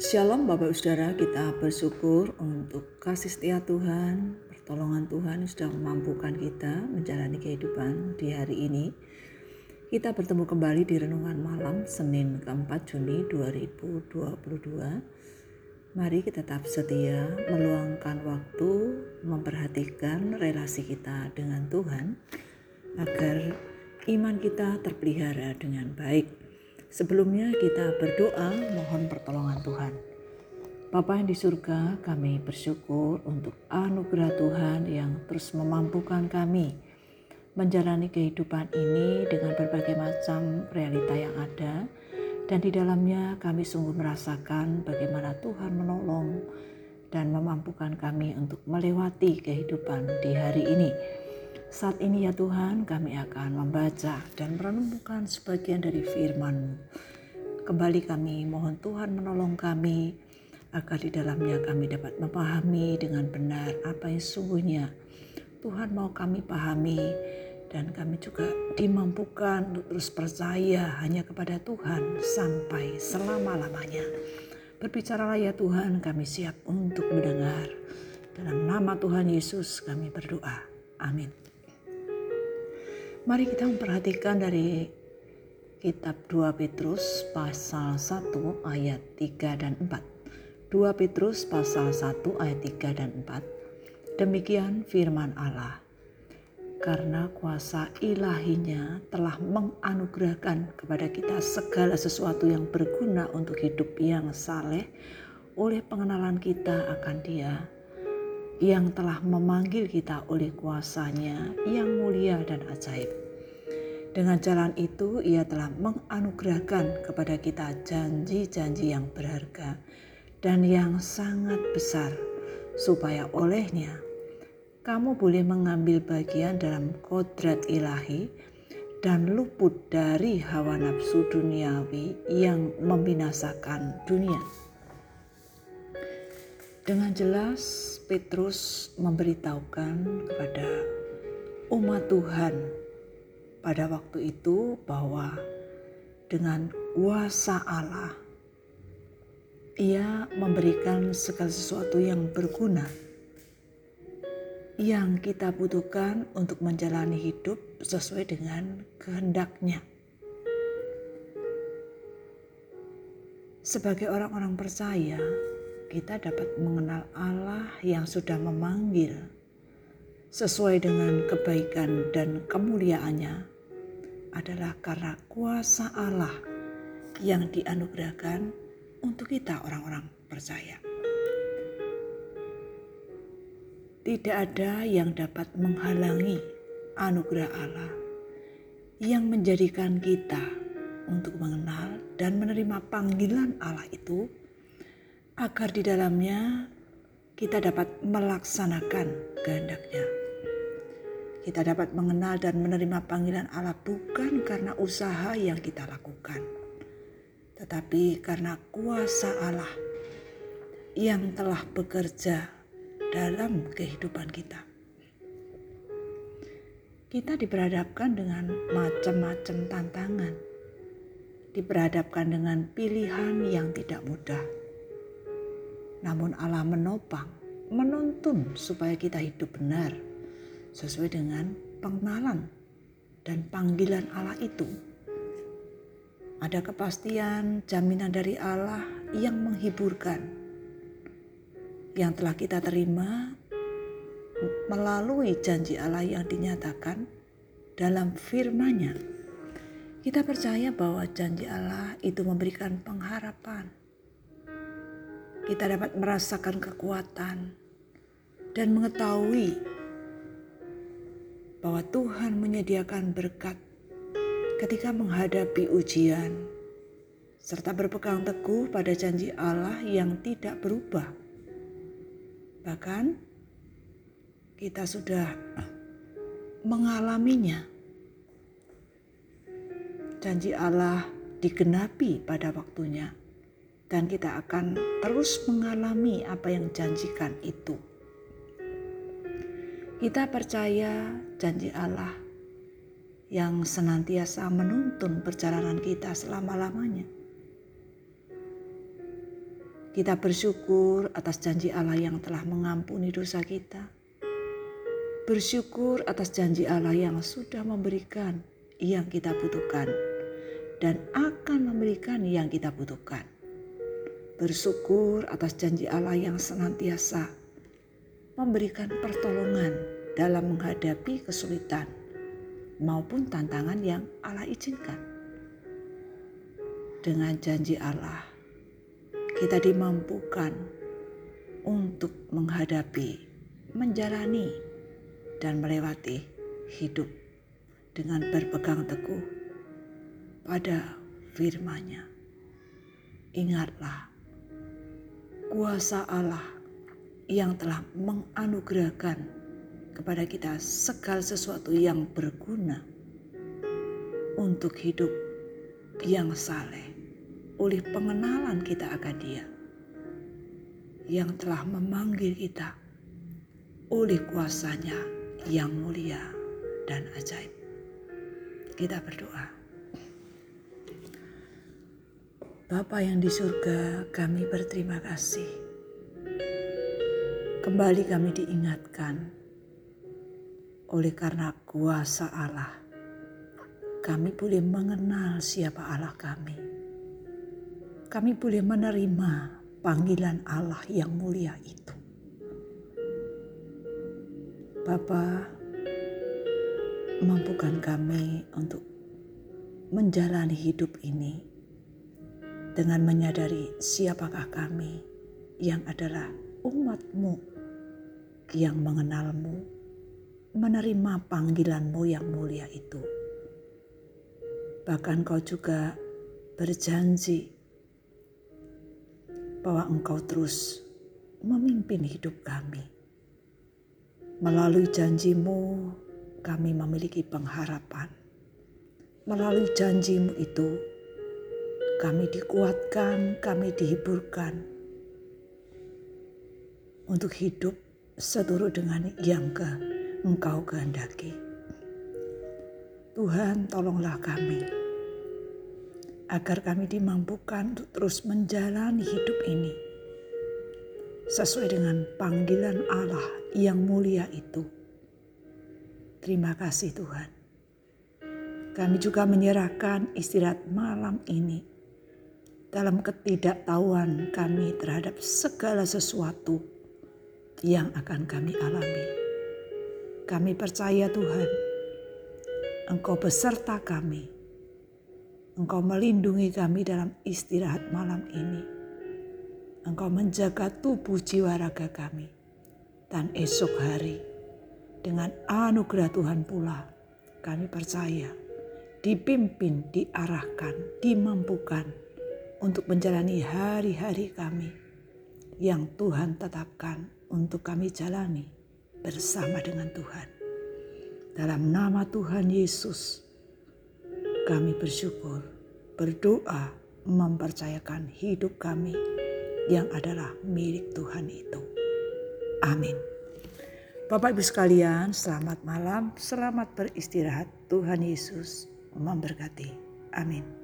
Shalom Bapak Saudara, kita bersyukur untuk kasih setia Tuhan, pertolongan Tuhan sudah memampukan kita menjalani kehidupan di hari ini. Kita bertemu kembali di Renungan Malam Senin keempat Juni 2022. Mari kita tetap setia meluangkan waktu memperhatikan relasi kita dengan Tuhan agar iman kita terpelihara dengan baik. Sebelumnya kita berdoa mohon pertolongan Tuhan. Bapa yang di surga, kami bersyukur untuk anugerah Tuhan yang terus memampukan kami menjalani kehidupan ini dengan berbagai macam realita yang ada dan di dalamnya kami sungguh merasakan bagaimana Tuhan menolong dan memampukan kami untuk melewati kehidupan di hari ini. Saat ini ya Tuhan kami akan membaca dan merenungkan sebagian dari firman-Mu. Kembali kami mohon Tuhan menolong kami agar di dalamnya kami dapat memahami dengan benar apa yang sungguhnya Tuhan mau kami pahami dan kami juga dimampukan untuk terus percaya hanya kepada Tuhan sampai selama-lamanya. Berbicaralah ya Tuhan, kami siap untuk mendengar. Dalam nama Tuhan Yesus kami berdoa. Amin. Mari kita memperhatikan dari kitab 2 Petrus pasal 1 ayat 3 dan 4. 2 Petrus pasal 1 ayat 3 dan 4. Demikian firman Allah. Karena kuasa ilahinya telah menganugerahkan kepada kita segala sesuatu yang berguna untuk hidup yang saleh oleh pengenalan kita akan dia yang telah memanggil kita oleh kuasanya yang mulia dan ajaib. Dengan jalan itu ia telah menganugerahkan kepada kita janji-janji yang berharga dan yang sangat besar supaya olehnya kamu boleh mengambil bagian dalam kodrat ilahi dan luput dari hawa nafsu duniawi yang membinasakan dunia. Dengan jelas Petrus memberitahukan kepada umat Tuhan pada waktu itu bahwa dengan kuasa Allah ia memberikan segala sesuatu yang berguna yang kita butuhkan untuk menjalani hidup sesuai dengan kehendaknya. Sebagai orang-orang percaya, kita dapat mengenal Allah yang sudah memanggil sesuai dengan kebaikan dan kemuliaannya adalah karena kuasa Allah yang dianugerahkan untuk kita orang-orang percaya. Tidak ada yang dapat menghalangi anugerah Allah yang menjadikan kita untuk mengenal dan menerima panggilan Allah itu agar di dalamnya kita dapat melaksanakan kehendaknya. Kita dapat mengenal dan menerima panggilan Allah bukan karena usaha yang kita lakukan, tetapi karena kuasa Allah yang telah bekerja dalam kehidupan kita. Kita diperhadapkan dengan macam-macam tantangan, diperhadapkan dengan pilihan yang tidak mudah namun Allah menopang, menuntun supaya kita hidup benar sesuai dengan pengenalan dan panggilan Allah itu. Ada kepastian jaminan dari Allah yang menghiburkan yang telah kita terima melalui janji Allah yang dinyatakan dalam firman-Nya. Kita percaya bahwa janji Allah itu memberikan pengharapan kita dapat merasakan kekuatan dan mengetahui bahwa Tuhan menyediakan berkat ketika menghadapi ujian, serta berpegang teguh pada janji Allah yang tidak berubah. Bahkan, kita sudah mengalaminya. Janji Allah digenapi pada waktunya dan kita akan terus mengalami apa yang janjikan itu. Kita percaya janji Allah yang senantiasa menuntun perjalanan kita selama-lamanya. Kita bersyukur atas janji Allah yang telah mengampuni dosa kita. Bersyukur atas janji Allah yang sudah memberikan yang kita butuhkan dan akan memberikan yang kita butuhkan. Bersyukur atas janji Allah yang senantiasa memberikan pertolongan dalam menghadapi kesulitan maupun tantangan yang Allah izinkan. Dengan janji Allah, kita dimampukan untuk menghadapi, menjalani, dan melewati hidup dengan berpegang teguh pada firman-Nya. Ingatlah kuasa Allah yang telah menganugerahkan kepada kita segala sesuatu yang berguna untuk hidup yang saleh oleh pengenalan kita akan Dia yang telah memanggil kita oleh kuasanya yang mulia dan ajaib. Kita berdoa. Bapa yang di surga, kami berterima kasih. Kembali kami diingatkan oleh karena kuasa Allah. Kami boleh mengenal siapa Allah kami kami boleh menerima panggilan Allah yang mulia itu. Bapa, mampukan kami untuk menjalani hidup ini dengan menyadari siapakah kami yang adalah umatmu yang mengenalmu, menerima panggilanmu yang mulia itu. Bahkan kau juga berjanji bahwa Engkau terus memimpin hidup kami. Melalui janjimu, kami memiliki pengharapan. Melalui janjimu itu, kami dikuatkan, kami dihiburkan untuk hidup seturut dengan yang ke Engkau kehendaki. Tuhan, tolonglah kami agar kami dimampukan untuk terus menjalani hidup ini sesuai dengan panggilan Allah yang mulia itu. Terima kasih Tuhan. Kami juga menyerahkan istirahat malam ini dalam ketidaktahuan kami terhadap segala sesuatu yang akan kami alami. Kami percaya Tuhan, Engkau beserta kami Engkau melindungi kami dalam istirahat malam ini. Engkau menjaga tubuh jiwa raga kami. Dan esok hari dengan anugerah Tuhan pula kami percaya dipimpin, diarahkan, dimampukan untuk menjalani hari-hari kami yang Tuhan tetapkan untuk kami jalani bersama dengan Tuhan. Dalam nama Tuhan Yesus, kami bersyukur, berdoa, mempercayakan hidup kami yang adalah milik Tuhan itu. Amin. Bapak Ibu sekalian, selamat malam, selamat beristirahat. Tuhan Yesus memberkati. Amin.